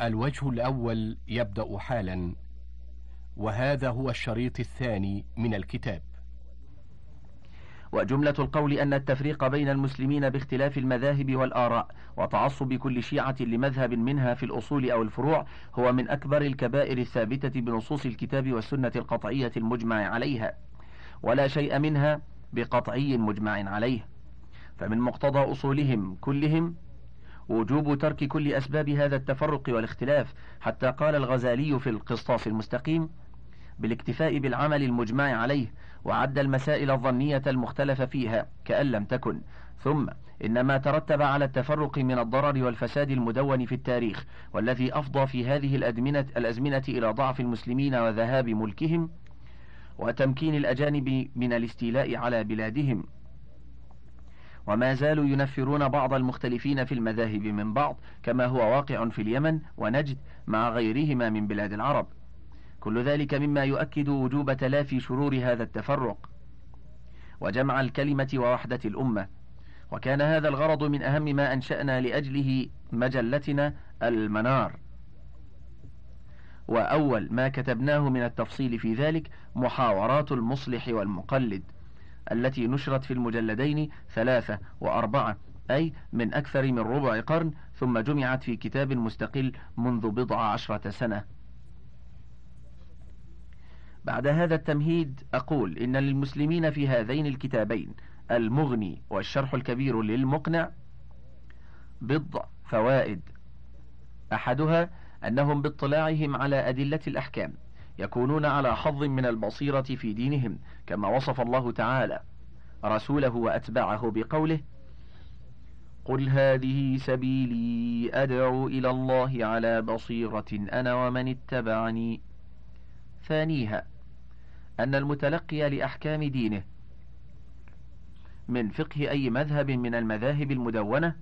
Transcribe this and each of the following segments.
الوجه الأول يبدأ حالا وهذا هو الشريط الثاني من الكتاب. وجملة القول أن التفريق بين المسلمين باختلاف المذاهب والآراء وتعصب كل شيعة لمذهب منها في الأصول أو الفروع هو من أكبر الكبائر الثابتة بنصوص الكتاب والسنة القطعية المجمع عليها ولا شيء منها بقطعي مجمع عليه. فمن مقتضى أصولهم كلهم وجوب ترك كل أسباب هذا التفرق والاختلاف حتى قال الغزالي في القسطاس المستقيم بالاكتفاء بالعمل المجمع عليه وعد المسائل الظنية المختلف فيها كأن لم تكن. ثم إن ما ترتب على التفرق من الضرر والفساد المدون في التاريخ والذي أفضى في هذه الأزمنة, الأزمنة إلى ضعف المسلمين وذهاب ملكهم وتمكين الأجانب من الاستيلاء على بلادهم. وما زالوا ينفرون بعض المختلفين في المذاهب من بعض كما هو واقع في اليمن ونجد مع غيرهما من بلاد العرب. كل ذلك مما يؤكد وجوب تلافي شرور هذا التفرق. وجمع الكلمة ووحدة الأمة. وكان هذا الغرض من أهم ما أنشأنا لأجله مجلتنا المنار. وأول ما كتبناه من التفصيل في ذلك محاورات المصلح والمقلد. التي نشرت في المجلدين ثلاثة وأربعة أي من أكثر من ربع قرن ثم جمعت في كتاب مستقل منذ بضع عشرة سنة. بعد هذا التمهيد أقول إن للمسلمين في هذين الكتابين المغني والشرح الكبير للمقنع بضع فوائد. أحدها أنهم باطلاعهم على أدلة الأحكام. يكونون على حظ من البصيرة في دينهم كما وصف الله تعالى رسوله وأتباعه بقوله قل هذه سبيلي أدعو إلى الله على بصيرة أنا ومن اتبعني ثانيها أن المتلقي لأحكام دينه من فقه أي مذهب من المذاهب المدونة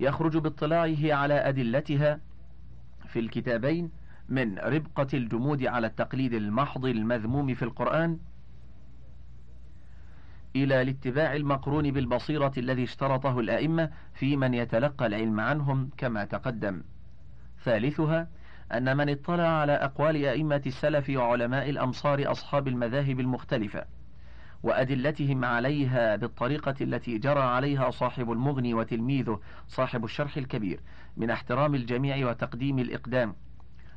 يخرج باطلاعه على أدلتها في الكتابين من ربقة الجمود على التقليد المحض المذموم في القرآن إلى الاتباع المقرون بالبصيرة الذي اشترطه الأئمة في من يتلقى العلم عنهم كما تقدم. ثالثها أن من اطلع على أقوال أئمة السلف وعلماء الأمصار أصحاب المذاهب المختلفة وأدلتهم عليها بالطريقة التي جرى عليها صاحب المغني وتلميذه صاحب الشرح الكبير من احترام الجميع وتقديم الإقدام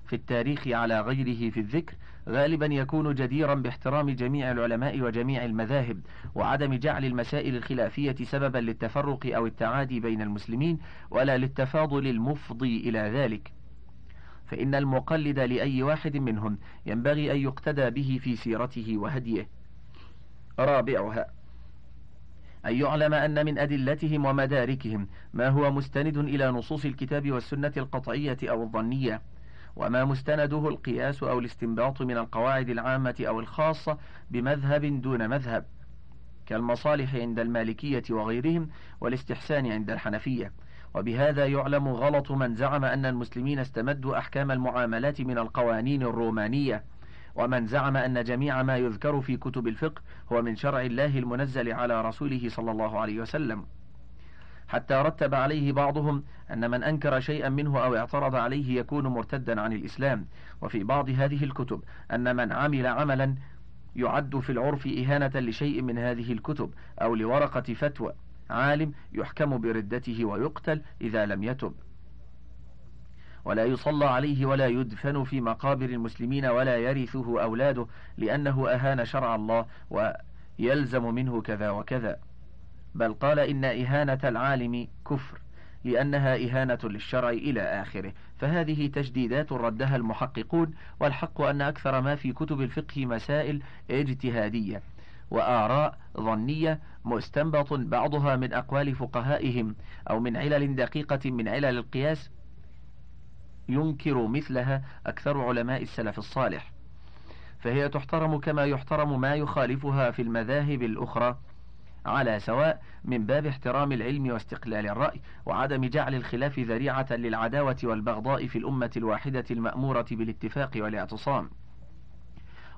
في التاريخ على غيره في الذكر غالبا يكون جديرا باحترام جميع العلماء وجميع المذاهب وعدم جعل المسائل الخلافية سببا للتفرق أو التعادي بين المسلمين ولا للتفاضل المفضي إلى ذلك. فإن المقلد لأي واحد منهم ينبغي أن يقتدى به في سيرته وهديه. رابعها أن يعلم أن من أدلتهم ومداركهم ما هو مستند إلى نصوص الكتاب والسنة القطعية أو الظنية. وما مستنده القياس أو الاستنباط من القواعد العامة أو الخاصة بمذهب دون مذهب كالمصالح عند المالكية وغيرهم والاستحسان عند الحنفية. وبهذا يعلم غلط من زعم أن المسلمين استمدوا أحكام المعاملات من القوانين الرومانية. ومن زعم أن جميع ما يذكر في كتب الفقه هو من شرع الله المنزل على رسوله صلى الله عليه وسلم. حتى رتب عليه بعضهم أن من أنكر شيئا منه أو اعترض عليه يكون مرتدا عن الإسلام. وفي بعض هذه الكتب أن من عمل عملا يعد في العرف إهانة لشيء من هذه الكتب أو لورقة فتوى عالم يحكم بردته ويقتل إذا لم يتب. ولا يصلى عليه ولا يدفن في مقابر المسلمين ولا يرثه أولاده لأنه أهان شرع الله ويلزم منه كذا وكذا. بل قال إن إهانة العالم كفر لأنها إهانة للشرع إلى آخره. فهذه تجديدات ردها المحققون والحق أن أكثر ما في كتب الفقه مسائل اجتهادية وآراء ظنية مستنبط بعضها من أقوال فقهائهم أو من علل دقيقة من علل القياس ينكر مثلها أكثر علماء السلف الصالح. فهي تحترم كما يحترم ما يخالفها في المذاهب الأخرى. على سواء من باب احترام العلم واستقلال الرأي وعدم جعل الخلاف ذريعة للعداوة والبغضاء في الأمة الواحدة المأمورة بالاتفاق والاعتصام.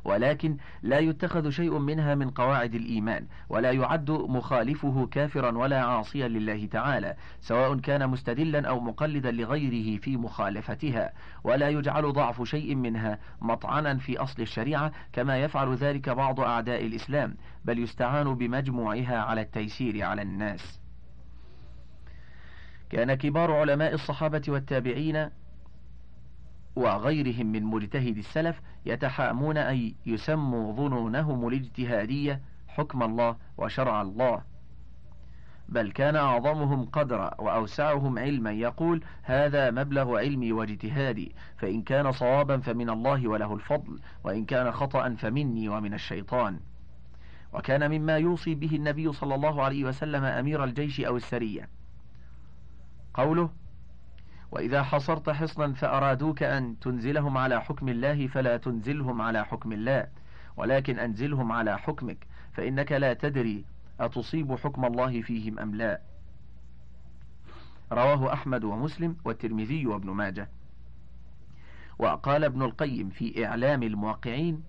ولكن لا يتخذ شيء منها من قواعد الإيمان ولا يعد مخالفه كافرا ولا عاصيا لله تعالى سواء كان مستدلا أو مقلدا لغيره في مخالفتها ولا يجعل ضعف شيء منها مطعنا في أصل الشريعة كما يفعل ذلك بعض أعداء الإسلام بل يستعان بمجموعها على التيسير على الناس. كان كبار علماء الصحابة والتابعين وغيرهم من مجتهد السلف يتحامون أن يسموا ظنونهم الاجتهادية حكم الله وشرع الله. بل كان أعظمهم قدرا وأوسعهم علما يقول هذا مبلغ علمي واجتهادي فإن كان صوابا فمن الله وله الفضل وإن كان خطأ فمني ومن الشيطان. وكان مما يوصي به النبي صلى الله عليه وسلم أمير الجيش أو السرية. قوله وإذا حصرت حصنا فأرادوك أن تنزلهم على حكم الله فلا تنزلهم على حكم الله ولكن أنزلهم على حكمك فإنك لا تدري أتصيب حكم الله فيهم أم لا. رواه أحمد ومسلم والترمذي وابن ماجه. وقال ابن القيم في إعلام الموقعين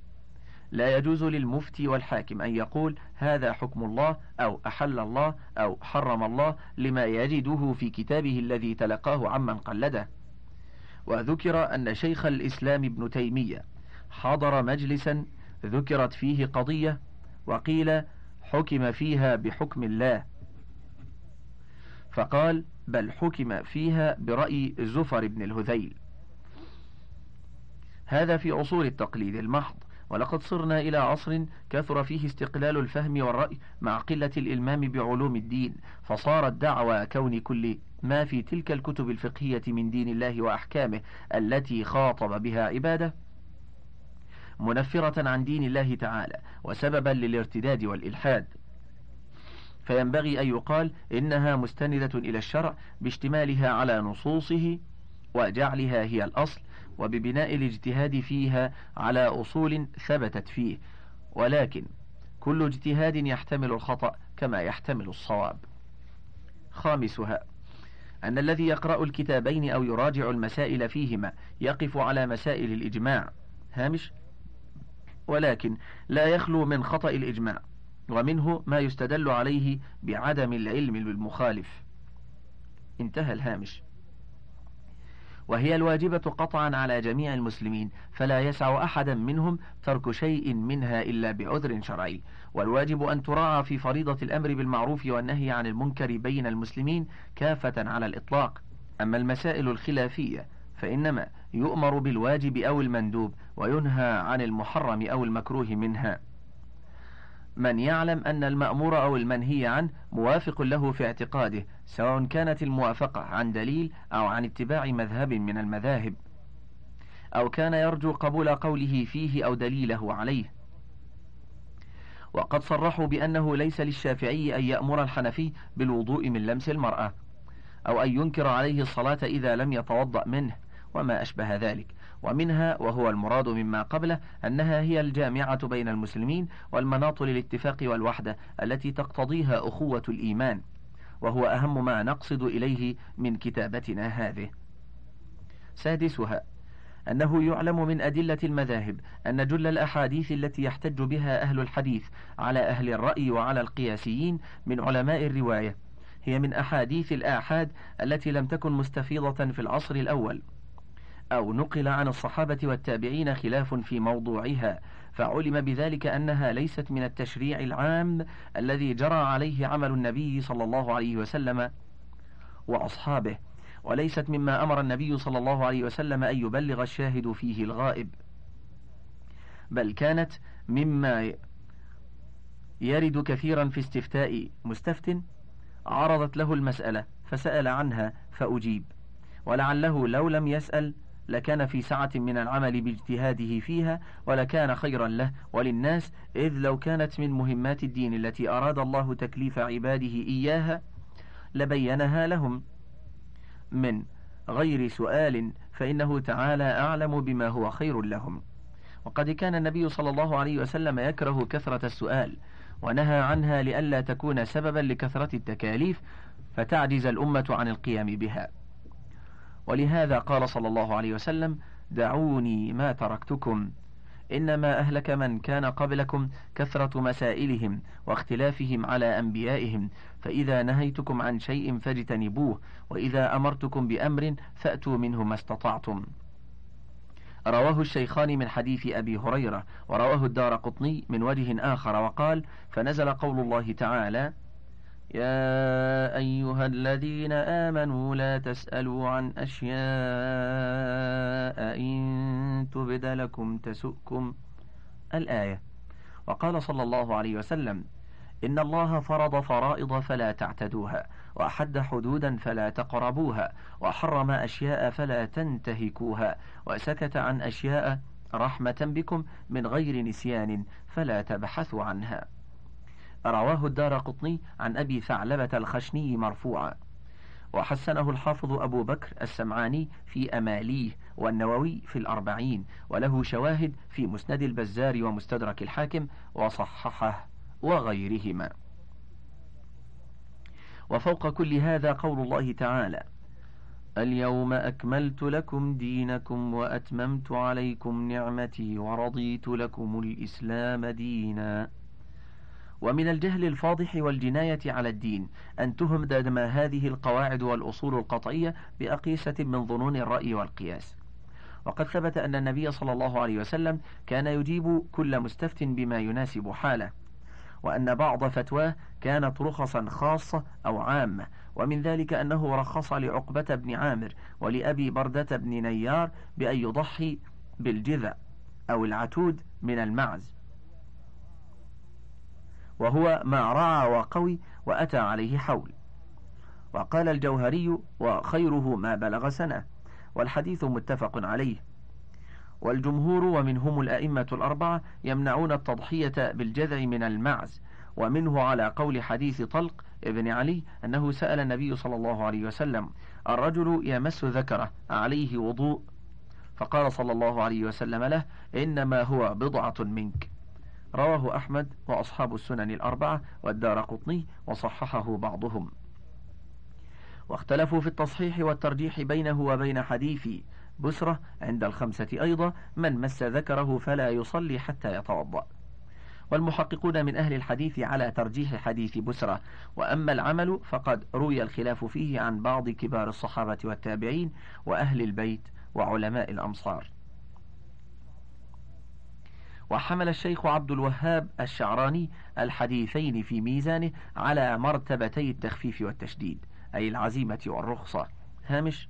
لا يجوز للمفتي والحاكم أن يقول هذا حكم الله أو أحل الله أو حرم الله لما يجده في كتابه الذي تلقاه عمن قلده. وذكر أن شيخ الإسلام ابن تيمية حضر مجلسا ذكرت فيه قضية وقيل حكم فيها بحكم الله. فقال بل حكم فيها برأي زفر بن الهذيل. هذا في أصول التقليد المحض. ولقد صرنا إلى عصر كثر فيه استقلال الفهم والرأي مع قلة الإلمام بعلوم الدين فصارت دعوى كون كل ما في تلك الكتب الفقهية من دين الله وأحكامه التي خاطب بها عباده. منفرة عن دين الله تعالى وسببا للارتداد والإلحاد. فينبغي أن يقال إنها مستندة إلى الشرع باشتمالها على نصوصه وجعلها هي الأصل وببناء الاجتهاد فيها على أصول ثبتت فيه. ولكن كل اجتهاد يحتمل الخطأ كما يحتمل الصواب. خامسها أن الذي يقرأ الكتابين أو يراجع المسائل فيهما يقف على مسائل الإجماع. هامش؟ ولكن لا يخلو من خطأ الإجماع ومنه ما يستدل عليه بعدم العلم بالمخالف انتهى الهامش. وهي الواجبة قطعا على جميع المسلمين فلا يسع أحدا منهم ترك شيء منها إلا بعذر شرعي. والواجب أن تراعى في فريضة الأمر بالمعروف والنهي عن المنكر بين المسلمين كافة على الإطلاق. أما المسائل الخلافية فإنما يؤمر بالواجب أو المندوب وينهى عن المحرم أو المكروه منها. من يعلم أن المأمور أو المنهي عنه موافق له في اعتقاده سواء كانت الموافقة عن دليل أو عن اتباع مذهب من المذاهب أو كان يرجو قبول قوله فيه أو دليله عليه. وقد صرحوا بأنه ليس للشافعي أن يأمر الحنفي بالوضوء من لمس المرأة أو أن ينكر عليه الصلاة إذا لم يتوضأ منه وما أشبه ذلك. ومنها وهو المراد مما قبله أنها هي الجامعة بين المسلمين والمناط للاتفاق والوحدة التي تقتضيها أخوة الإيمان. وهو أهم ما نقصد إليه من كتابتنا هذه. سادسها أنه يعلم من أدلة المذاهب أن جل الأحاديث التي يحتج بها أهل الحديث على أهل الرأي وعلى القياسيين من علماء الرواية هي من أحاديث الآحاد التي لم تكن مستفيضة في العصر الأول أو نقل عن الصحابة والتابعين خلاف في موضوعها فعلم بذلك أنها ليست من التشريع العام الذي جرى عليه عمل النبي صلى الله عليه وسلم وأصحابه وليست مما أمر النبي صلى الله عليه وسلم أن يبلغ الشاهد فيه الغائب بل كانت مما يرد كثيرا في استفتاء مستفت عرضت له المسألة فسأل عنها فأجيب ولعله لو لم يسأل لكان في سعة من العمل باجتهاده فيها ولكان خيرا له. وللناس إذ لو كانت من مهمات الدين التي أراد الله تكليف عباده إياها لبينها لهم. من غير سؤال فإنه تعالى أعلم بما هو خير لهم. وقد كان النبي صلى الله عليه وسلم يكره كثرة السؤال ونهى عنها لئلا تكون سببا لكثرة التكاليف فتعجز الأمة عن القيام بها. ولهذا قال صلى الله عليه وسلم دعوني ما تركتكم. إنما أهلك من كان قبلكم كثرة مسائلهم واختلافهم على أنبيائهم. فإذا نهيتكم عن شيء فاجتنبوه وإذا أمرتكم بأمر فأتوا منه ما استطعتم. رواه الشيخان من حديث أبي هريرة ورواه الدار قطني من وجه آخر وقال فنزل قول الله تعالى يا أيها الذين آمنوا لا تسألوا عن أشياء إن تبد لكم تسؤكم. الآية وقال صلى الله عليه وسلم إن الله فرض فرائض فلا تعتدوها وأحد حدودا فلا تقربوها وحرم أشياء فلا تنتهكوها وسكت عن أشياء رحمة بكم من غير نسيان فلا تبحثوا عنها. رواه الدار قطني عن أبي ثعلبة الخشني مرفوعا. وحسنه الحافظ أبو بكر السمعاني في أماليه والنووي في الأربعين وله شواهد في مسند البزار ومستدرك الحاكم وصححه وغيرهما. وفوق كل هذا قول الله تعالى اليوم أكملت لكم دينكم وأتممت عليكم نعمتي ورضيت لكم الإسلام دينا. ومن الجهل الفاضح والجناية على الدين أن تهمدم هذه القواعد والأصول القطعية بأقيسة من ظنون الرأي والقياس. وقد ثبت أن النبي صلى الله عليه وسلم كان يجيب كل مستفت بما يناسب حاله وأن بعض فتواه كانت رخصا خاصة أو عامة ومن ذلك أنه رخص لعقبة بن عامر ولأبي بردة بن نيار بأن يضحي بالجذع أو العتود من المعز. وهو ما رعى وقوي وأتى عليه حول. وقال الجوهري وخيره ما بلغ سنة والحديث متفق عليه. والجمهور ومنهم الأئمة الأربعة يمنعون التضحية بالجذع من المعز ومنه على قول حديث طلق ابن علي أنه سأل النبي صلى الله عليه وسلم الرجل يمس ذكره عليه وضوء؟ فقال صلى الله عليه وسلم له إنما هو بضعة منك. رواه أحمد وأصحاب السنن الأربعة والدار قطني وصححه بعضهم. واختلفوا في التصحيح والترجيح بينه وبين حديث بسرة عند الخمسة أيضا من مس ذكره فلا يصلي حتى يتوضأ والمحققون من أهل الحديث على ترجيح حديث بسرة وأما العمل فقد روي الخلاف فيه عن بعض كبار الصحابة والتابعين وأهل البيت وعلماء الأمصار وحمل الشيخ عبد الوهاب الشعراني الحديثين في ميزانه على مرتبتي التخفيف والتشديد أي العزيمة والرخصة. هامش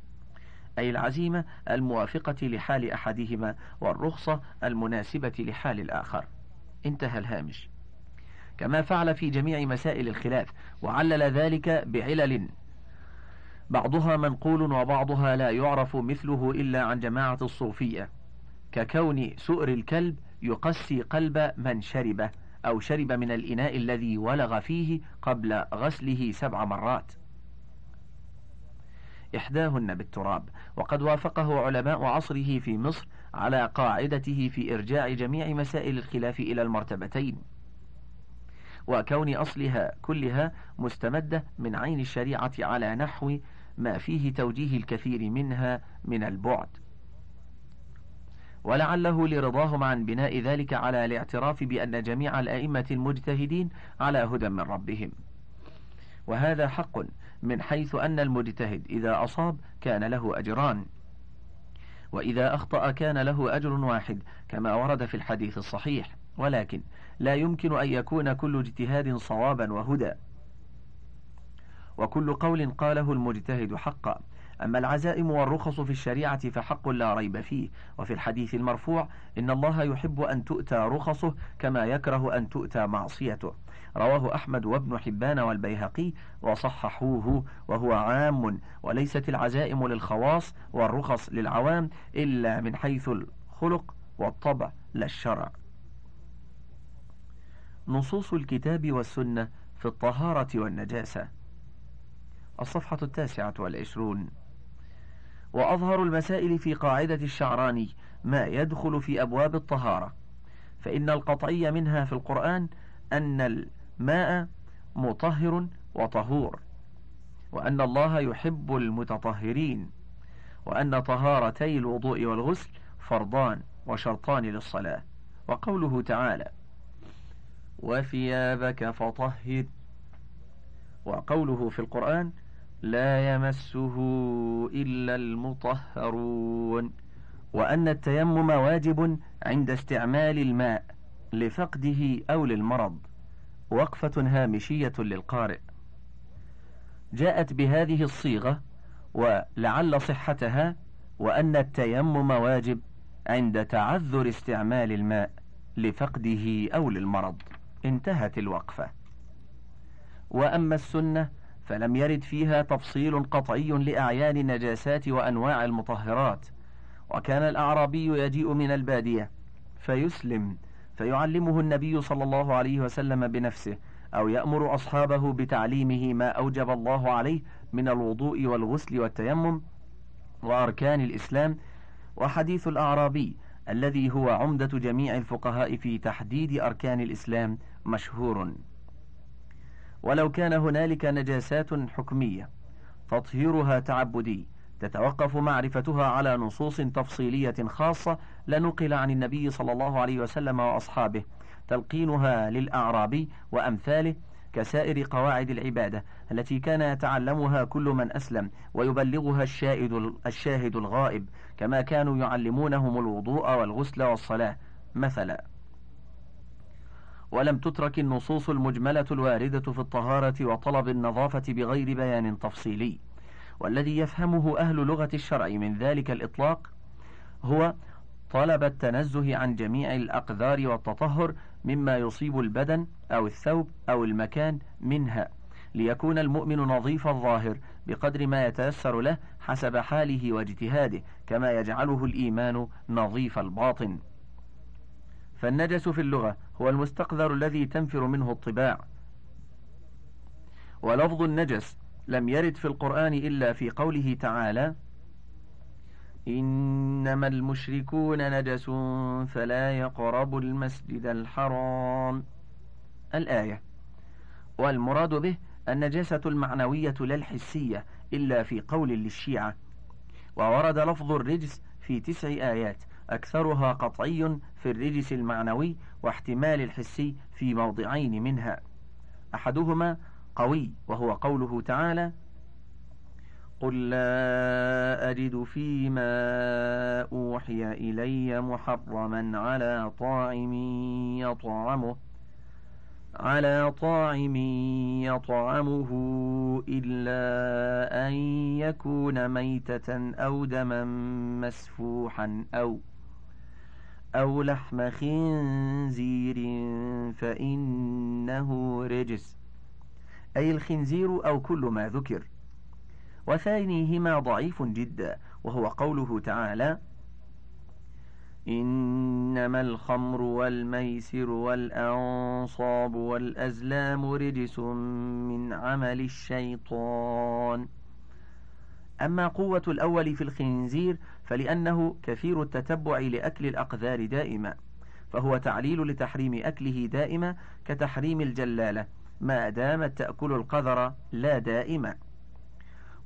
أي العزيمة الموافقة لحال أحدهما والرخصة المناسبة لحال الآخر. انتهى الهامش. كما فعل في جميع مسائل الخلاف وعلل ذلك بعلل. بعضها منقول وبعضها لا يعرف مثله إلا عن جماعة الصوفية ككون سؤر الكلب يقسي قلب من شربه أو شرب من الإناء الذي ولغ فيه قبل غسله سبع مرات. إحداهن بالتراب. وقد وافقه علماء عصره في مصر على قاعدته في إرجاع جميع مسائل الخلاف إلى المرتبتين. وكون أصلها كلها مستمدة من عين الشريعة على نحو ما فيه توجيه الكثير منها من البعد. ولعله لرضاهم عن بناء ذلك على الاعتراف بأن جميع الأئمة المجتهدين على هدى من ربهم. وهذا حق من حيث أن المجتهد إذا أصاب كان له أجران. وإذا أخطأ كان له أجر واحد كما ورد في الحديث الصحيح. ولكن لا يمكن أن يكون كل اجتهاد صوابا وهدى. وكل قول قاله المجتهد حقا. أما العزائم والرخص في الشريعة فحق لا ريب فيه. وفي الحديث المرفوع إن الله يحب أن تؤتى رخصه كما يكره أن تؤتى معصيته. رواه أحمد وابن حبان والبيهقي وصححوه وهو عام وليست العزائم للخواص والرخص للعوام إلا من حيث الخلق والطبع لا الشرع. نصوص الكتاب والسنة في الطهارة والنجاسة. الصفحة التاسعة والعشرون. وأظهر المسائل في قاعدة الشعراني ما يدخل في أبواب الطهارة. فإن القطعي منها في القرآن أن الماء مطهر وطهور وأن الله يحب المتطهرين وأن طهارتي الوضوء والغسل فرضان وشرطان للصلاة. وقوله تعالى وثيابك فطهر وقوله في القرآن لا يمسه إلا المطهرون وأن التيمم واجب عند استعمال الماء لفقده أو للمرض وقفة هامشية للقارئ. جاءت بهذه الصيغة ولعل صحتها وأن التيمم واجب عند تعذر استعمال الماء لفقده أو للمرض. انتهت الوقفة. وأما السنة فلم يرد فيها تفصيل قطعي لأعيان النجاسات وأنواع المطهرات. وكان الأعرابي يجيء من البادية فيسلم فيعلمه النبي صلى الله عليه وسلم بنفسه أو يأمر أصحابه بتعليمه ما أوجب الله عليه من الوضوء والغسل والتيمم وأركان الإسلام. وحديث الأعرابي الذي هو عمدة جميع الفقهاء في تحديد أركان الإسلام مشهور. ولو كان هنالك نجاسات حكمية تطهيرها تعبدي تتوقف معرفتها على نصوص تفصيلية خاصة لنقل عن النبي صلى الله عليه وسلم وأصحابه تلقينها للأعرابي وأمثاله كسائر قواعد العبادة التي كان يتعلمها كل من أسلم ويبلغها الشاهد, الشاهد الغائب كما كانوا يعلمونهم الوضوء والغسل والصلاة. مثلا ولم تترك النصوص المجملة الواردة في الطهارة وطلب النظافة بغير بيان تفصيلي. والذي يفهمه أهل لغة الشرع من ذلك الإطلاق هو طلب التنزه عن جميع الأقذار والتطهر مما يصيب البدن أو الثوب أو المكان منها ليكون المؤمن نظيف الظاهر بقدر ما يتيسر له حسب حاله واجتهاده كما يجعله الإيمان نظيف الباطن. فالنجس في اللغة هو المستقذر الذي تنفر منه الطباع. ولفظ النجس لم يرد في القرآن إلا في قوله تعالى إنما المشركون نجس فلا يقربوا المسجد الحرام. الآية. والمراد به النجاسة المعنوية لا الحسية إلا في قول للشيعة. وورد لفظ الرجس في تسع آيات. أكثرها قطعي في الرجس المعنوي واحتمال الحسي في موضعين منها. أحدهما قوي وهو قوله تعالى قل لا أجد فيما أوحي إلي محرما على طاعم يطعمه على طاعم يطعمه إلا أن يكون ميتة أو دما مسفوحا أو أو لحم خنزير فإنه رجس. أي الخنزير أو كل ما ذكر. وثانيهما ضعيف جدا وهو قوله تعالى إنما الخمر والميسر والأنصاب والأزلام رجس من عمل الشيطان. أما قوة الأول في الخنزير فلأنه كثير التتبع لأكل الأقذار دائما فهو تعليل لتحريم أكله دائما كتحريم الجلالة ما دامت تأكل القذر لا دائما.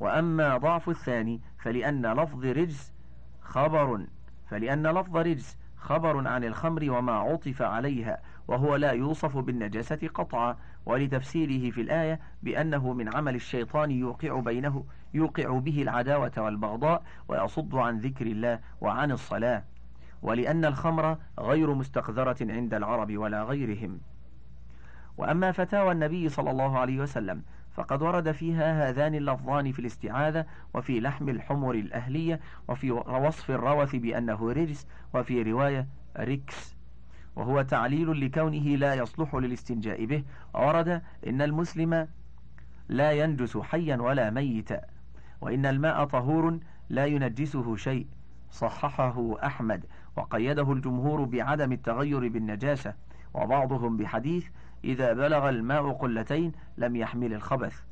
وأما ضعف الثاني فلأن لفظ رجس خبر فلأن لفظ رجس خبر عن الخمر وما عطف عليها وهو لا يوصف بالنجاسة قطعا. ولتفسيره في الآية بأنه من عمل الشيطان يوقع بينه يوقع به العداوة والبغضاء ويصد عن ذكر الله وعن الصلاة. ولأن الخمر غير مستقذرة عند العرب ولا غيرهم. وأما فتاوى النبي صلى الله عليه وسلم فقد ورد فيها هذان اللفظان في الاستعاذة وفي لحم الحمر الأهلية وفي وصف الروث بأنه رجس وفي رواية ركس. وهو تعليل لكونه لا يصلح للاستنجاء به. وورد إن المسلم لا ينجس حيا ولا ميتا وإن الماء طهور لا ينجسه شيء. صححه أحمد. وقيده الجمهور بعدم التغير بالنجاسة. وبعضهم بحديث إذا بلغ الماء قلتين لم يحمل الخبث.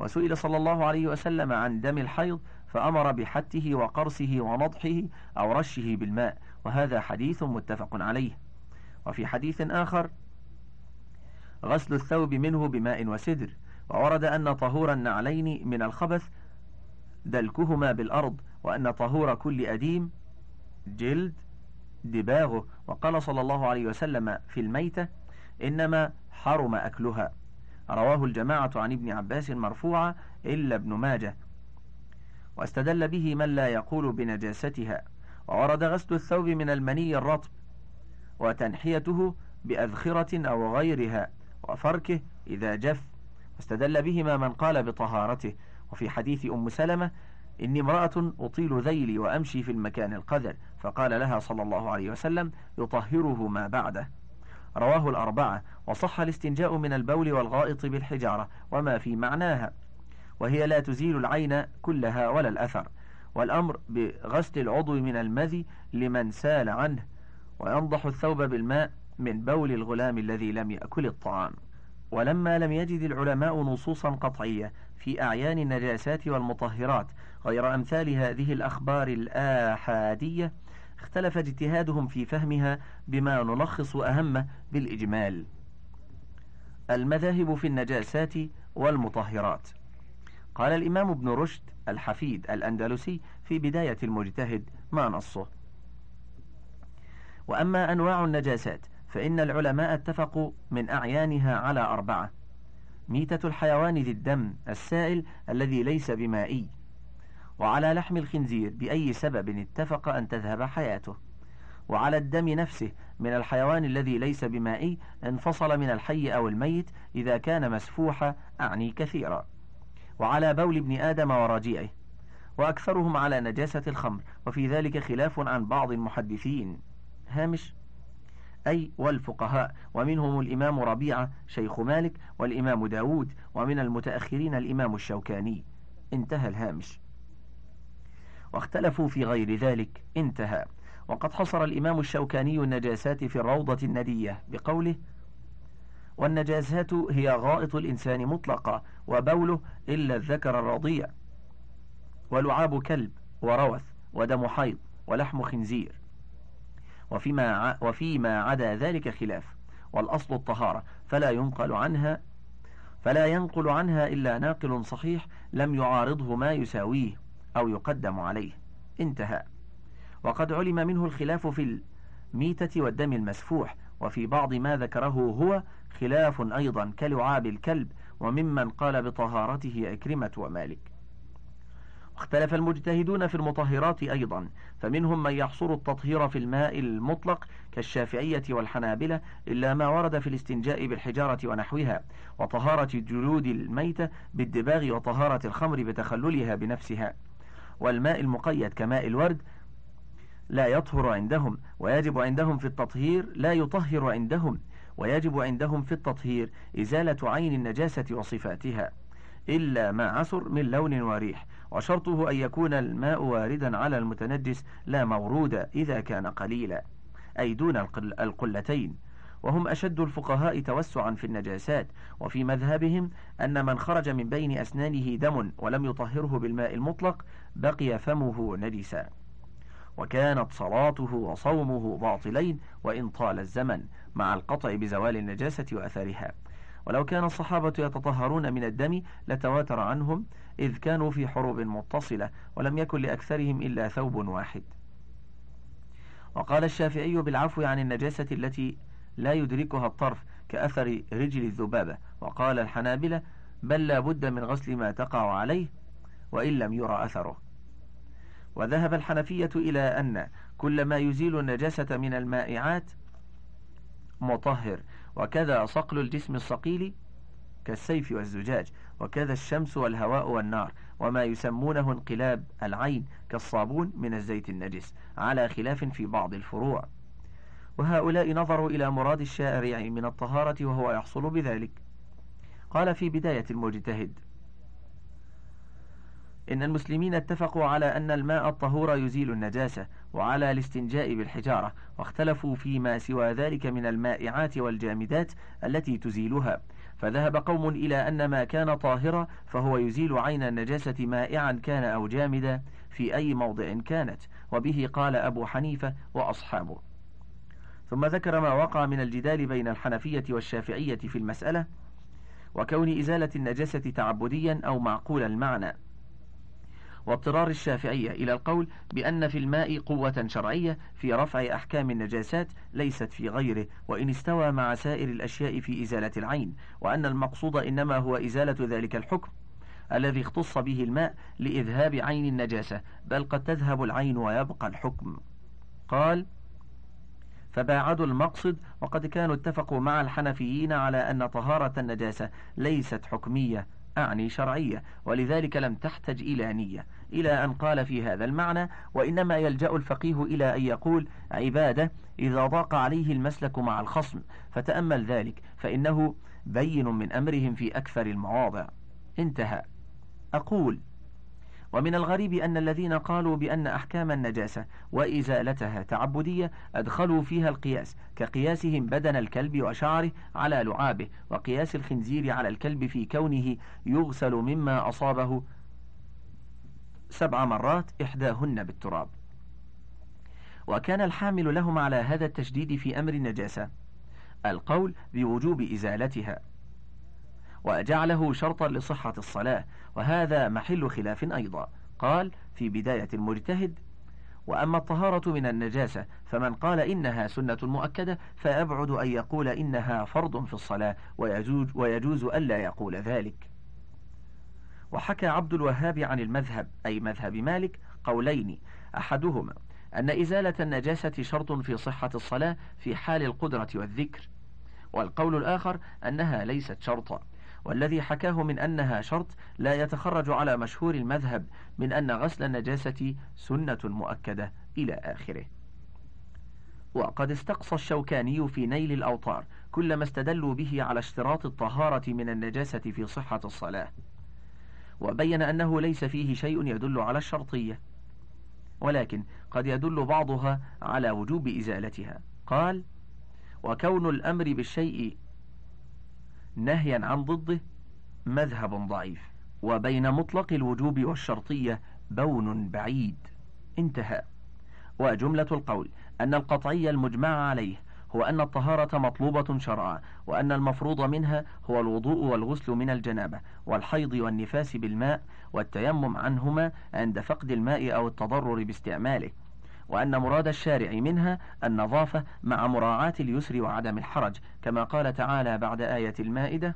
وسئل صلى الله عليه وسلم عن دم الحيض فأمر بحته وقرصه ونضحه أو رشه بالماء. وهذا حديث متفق عليه. وفي حديث آخر غسل الثوب منه بماء وسدر. وورد أن طهور النعلين من الخبث دلكهما بالأرض وأن طهور كل أديم جلد دباغه. وقال صلى الله عليه وسلم في الميتة إنما حرم أكلها. رواه الجماعة عن ابن عباس مرفوعا إلا ابن ماجه. واستدل به من لا يقول بنجاستها. وورد غسل الثوب من المني الرطب. وتنحيته بأذخرة أو غيرها. وفركه إذا جف. واستدل بهما من قال بطهارته. وفي حديث أم سلمة إني امرأة أطيل ذيلي وأمشي في المكان القذر. فقال لها صلى الله عليه وسلم يطهره ما بعده. رواه الأربعة وصح الاستنجاء من البول والغائط بالحجارة وما في معناها. وهي لا تزيل العين كلها ولا الأثر. والأمر بغسل العضو من المذي لمن سال عنه وينضح الثوب بالماء من بول الغلام الذي لم يأكل الطعام. ولما لم يجد العلماء نصوصا قطعية في أعيان النجاسات والمطهرات غير أمثال هذه الأخبار الآحادية اختلف اجتهادهم في فهمها بما نلخص أهمه بالإجمال. المذاهب في النجاسات والمطهرات. قال الإمام ابن رشد الحفيد الأندلسي في بداية المجتهد ما نصه. وأما أنواع النجاسات فإن العلماء اتفقوا من أعيانها على أربعة. ميتة الحيوان ذي الدم السائل الذي ليس بمائي. وعلى لحم الخنزير بأي سبب اتفق أن تذهب حياته. وعلى الدم نفسه من الحيوان الذي ليس بمائي انفصل من الحي أو الميت إذا كان مسفوحا أعني كثيرا. وعلى بول ابن آدم ورجيعه وأكثرهم على نجاسة الخمر وفي ذلك خلاف عن بعض المحدثين. هامش. أي والفقهاء. ومنهم الإمام ربيعة شيخ مالك والإمام داود. ومن المتأخرين الإمام الشوكاني. انتهى الهامش. واختلفوا في غير ذلك انتهى. وقد حصر الإمام الشوكاني النجاسات في الروضة الندية بقوله والنجاسات هي غائط الإنسان مطلقة وبوله إلا الذكر الرضيع. ولعاب كلب وروث ودم حيض ولحم خنزير. وفيما, وفيما عدا ذلك خلاف. والأصل الطهارة فلا ينقل عنها فلا ينقل عنها إلا ناقل صحيح لم يعارضه ما يساويه. أو يقدم عليه. انتهى. وقد علم منه الخلاف في الميتة والدم المسفوح وفي بعض ما ذكره هو خلاف أيضا كلعاب الكلب وممن قال بطهارته أكرمة ومالك. واختلف المجتهدون في المطهرات أيضا فمنهم من يحصر التطهير في الماء المطلق كالشافعية والحنابلة إلا ما ورد في الاستنجاء بالحجارة ونحوها وطهارة جلود الميتة بالدباغ وطهارة الخمر بتخللها بنفسها. والماء المقيد كماء الورد لا يطهر عندهم ويجب عندهم في التطهير لا يطهر عندهم ويجب عندهم في التطهير إزالة عين النجاسة وصفاتها إلا ما عسر من لون وريح وشرطه أن يكون الماء واردا على المتنجس لا مورودا إذا كان قليلا أي دون القلتين. وهم أشد الفقهاء توسعا في النجاسات وفي مذهبهم أن من خرج من بين أسنانه دم ولم يطهره بالماء المطلق بقي فمه نجسا. وكانت صلاته وصومه باطلين وإن طال الزمن مع القطع بزوال النجاسة وأثرها. ولو كان الصحابة يتطهرون من الدم لتواتر عنهم إذ كانوا في حروب متصلة ولم يكن لأكثرهم إلا ثوب واحد. وقال الشافعي بالعفو عن النجاسة التي لا يدركها الطرف كأثر رجل الذبابة. وقال الحنابلة بل لا بد من غسل ما تقع عليه وإن لم يرى أثره. وذهب الحنفية إلى أن كل ما يزيل النجاسة من المائعات مطهر. وكذا صقل الجسم الصقيل كالسيف والزجاج. وكذا الشمس والهواء والنار. وما يسمونه انقلاب العين كالصابون من الزيت النجس. على خلاف في بعض الفروع. وهؤلاء نظروا إلى مراد الشارع من الطهارة وهو يحصل بذلك. قال في بداية المجتهد إن المسلمين اتفقوا على أن الماء الطهور يزيل النجاسة وعلى الاستنجاء بالحجارة واختلفوا فيما سوى ذلك من المائعات والجامدات التي تزيلها. فذهب قوم إلى أن ما كان طاهرا فهو يزيل عين النجاسة مائعا كان أو جامدا في أي موضع كانت. وبه قال أبو حنيفة وأصحابه ثم ذكر ما وقع من الجدال بين الحنفية والشافعية في المسألة وكون إزالة النجاسة تعبديا أو معقول المعنى. واضطرار الشافعية إلى القول بأن في الماء قوة شرعية في رفع أحكام النجاسات ليست في غيره وإن استوى مع سائر الأشياء في إزالة العين وأن المقصود إنما هو إزالة ذلك الحكم الذي اختص به الماء لإذهاب عين النجاسة بل قد تذهب العين ويبقى الحكم. قال فباعدوا المقصد وقد كانوا اتفقوا مع الحنفيين على أن طهارة النجاسة ليست حكمية أعني شرعية ولذلك لم تحتج إلى نية. إلى أن قال في هذا المعنى وإنما يلجأ الفقيه إلى أن يقول عبادة إذا ضاق عليه المسلك مع الخصم. فتأمل ذلك فإنه بين من أمرهم في أكثر المواضع. انتهى. أقول ومن الغريب أن الذين قالوا بأن أحكام النجاسة وإزالتها تعبدية أدخلوا فيها القياس كقياسهم بدن الكلب وشعره على لعابه وقياس الخنزير على الكلب في كونه يغسل مما أصابه سبع مرات إحداهن بالتراب. وكان الحامل لهم على هذا التشديد في أمر النجاسة. القول بوجوب إزالتها. وجعله شرطا لصحة الصلاة وهذا محل خلاف أيضا. قال في بداية المجتهد وأما الطهارة من النجاسة فمن قال إنها سنة مؤكدة فأبعد أن يقول إنها فرض في الصلاة ويجوز, ويجوز ألا يقول ذلك. وحكى عبد الوهاب عن المذهب أي مذهب مالك قولين أحدهما أن إزالة النجاسة شرط في صحة الصلاة في حال القدرة والذكر والقول الآخر أنها ليست شرطا. والذي حكاه من أنها شرط لا يتخرج على مشهور المذهب من أن غسل النجاسة سنة مؤكدة إلى آخره. وقد استقصى الشوكاني في نيل الأوطار كل ما استدلوا به على اشتراط الطهارة من النجاسة في صحة الصلاة. وبين أنه ليس فيه شيء يدل على الشرطية ولكن قد يدل بعضها على وجوب إزالتها. قال وكون الأمر بالشيء نهيا عن ضده مذهب ضعيف. وبين مطلق الوجوب والشرطية بون بعيد. انتهى. وجملة القول أن القطعي المجمع عليه هو أن الطهارة مطلوبة شرعا وأن المفروض منها هو الوضوء والغسل من الجنابة والحيض والنفاس بالماء والتيمم عنهما عند فقد الماء أو التضرر باستعماله. وأن مراد الشارع منها النظافة مع مراعاة اليسر وعدم الحرج كما قال تعالى بعد آية المائدة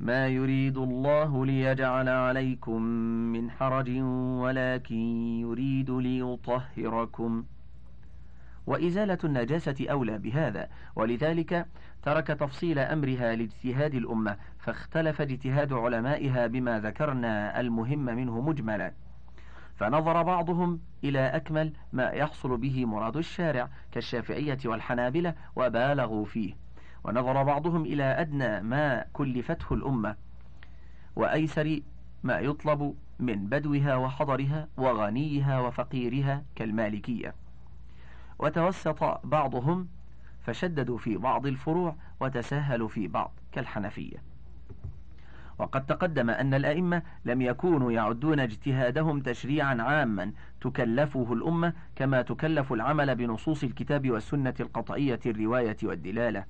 ما يريد الله ليجعل عليكم من حرج ولكن يريد ليطهركم. وإزالة النجاسة أولى بهذا ولذلك ترك تفصيل أمرها لاجتهاد الأمة فاختلف اجتهاد علمائها بما ذكرنا المهم منه مجملا. فنظر بعضهم إلى أكمل ما يحصل به مراد الشارع كالشافعية والحنابلة وبالغوا فيه. ونظر بعضهم إلى أدنى ما كلفته الأمة وأيسر ما يطلب من بدوها وحضرها وغنيها وفقيرها كالمالكية. وتوسط بعضهم فشددوا في بعض الفروع وتساهلوا في بعض كالحنفية. وقد تقدم أن الأئمة لم يكونوا يعدون اجتهادهم تشريعا عاما تكلفه الأمة كما تكلف العمل بنصوص الكتاب والسنة القطعية الرواية والدلالة.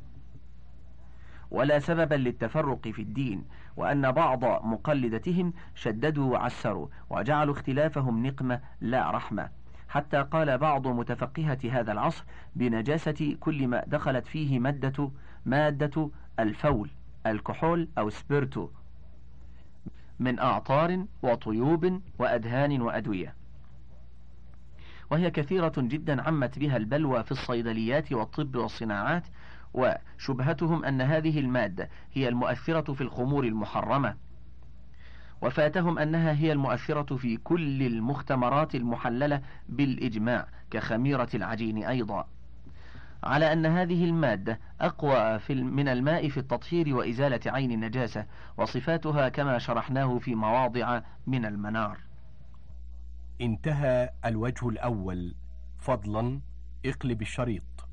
ولا سببا للتفرق في الدين وأن بعض مقلدتهم شددوا وعسروا وجعلوا اختلافهم نقمة لا رحمة. حتى قال بعض متفقهة هذا العصر بنجاسة كل ما دخلت فيه مادة مادة الفول الكحول أو سبيرتو من أعطار وطيوب وأدهان وأدوية. وهي كثيرة جدا عمت بها البلوى في الصيدليات والطب والصناعات وشبهتهم أن هذه المادة هي المؤثرة في الخمور المحرمة. وفاتهم أنها هي المؤثرة في كل المختمرات المحللة بالإجماع كخميرة العجين أيضا. على أن هذه المادة أقوى في من الماء في التطهير وإزالة عين النجاسة وصفاتها كما شرحناه في مواضع من المنار. انتهى الوجه الأول فضلا اقلب الشريط.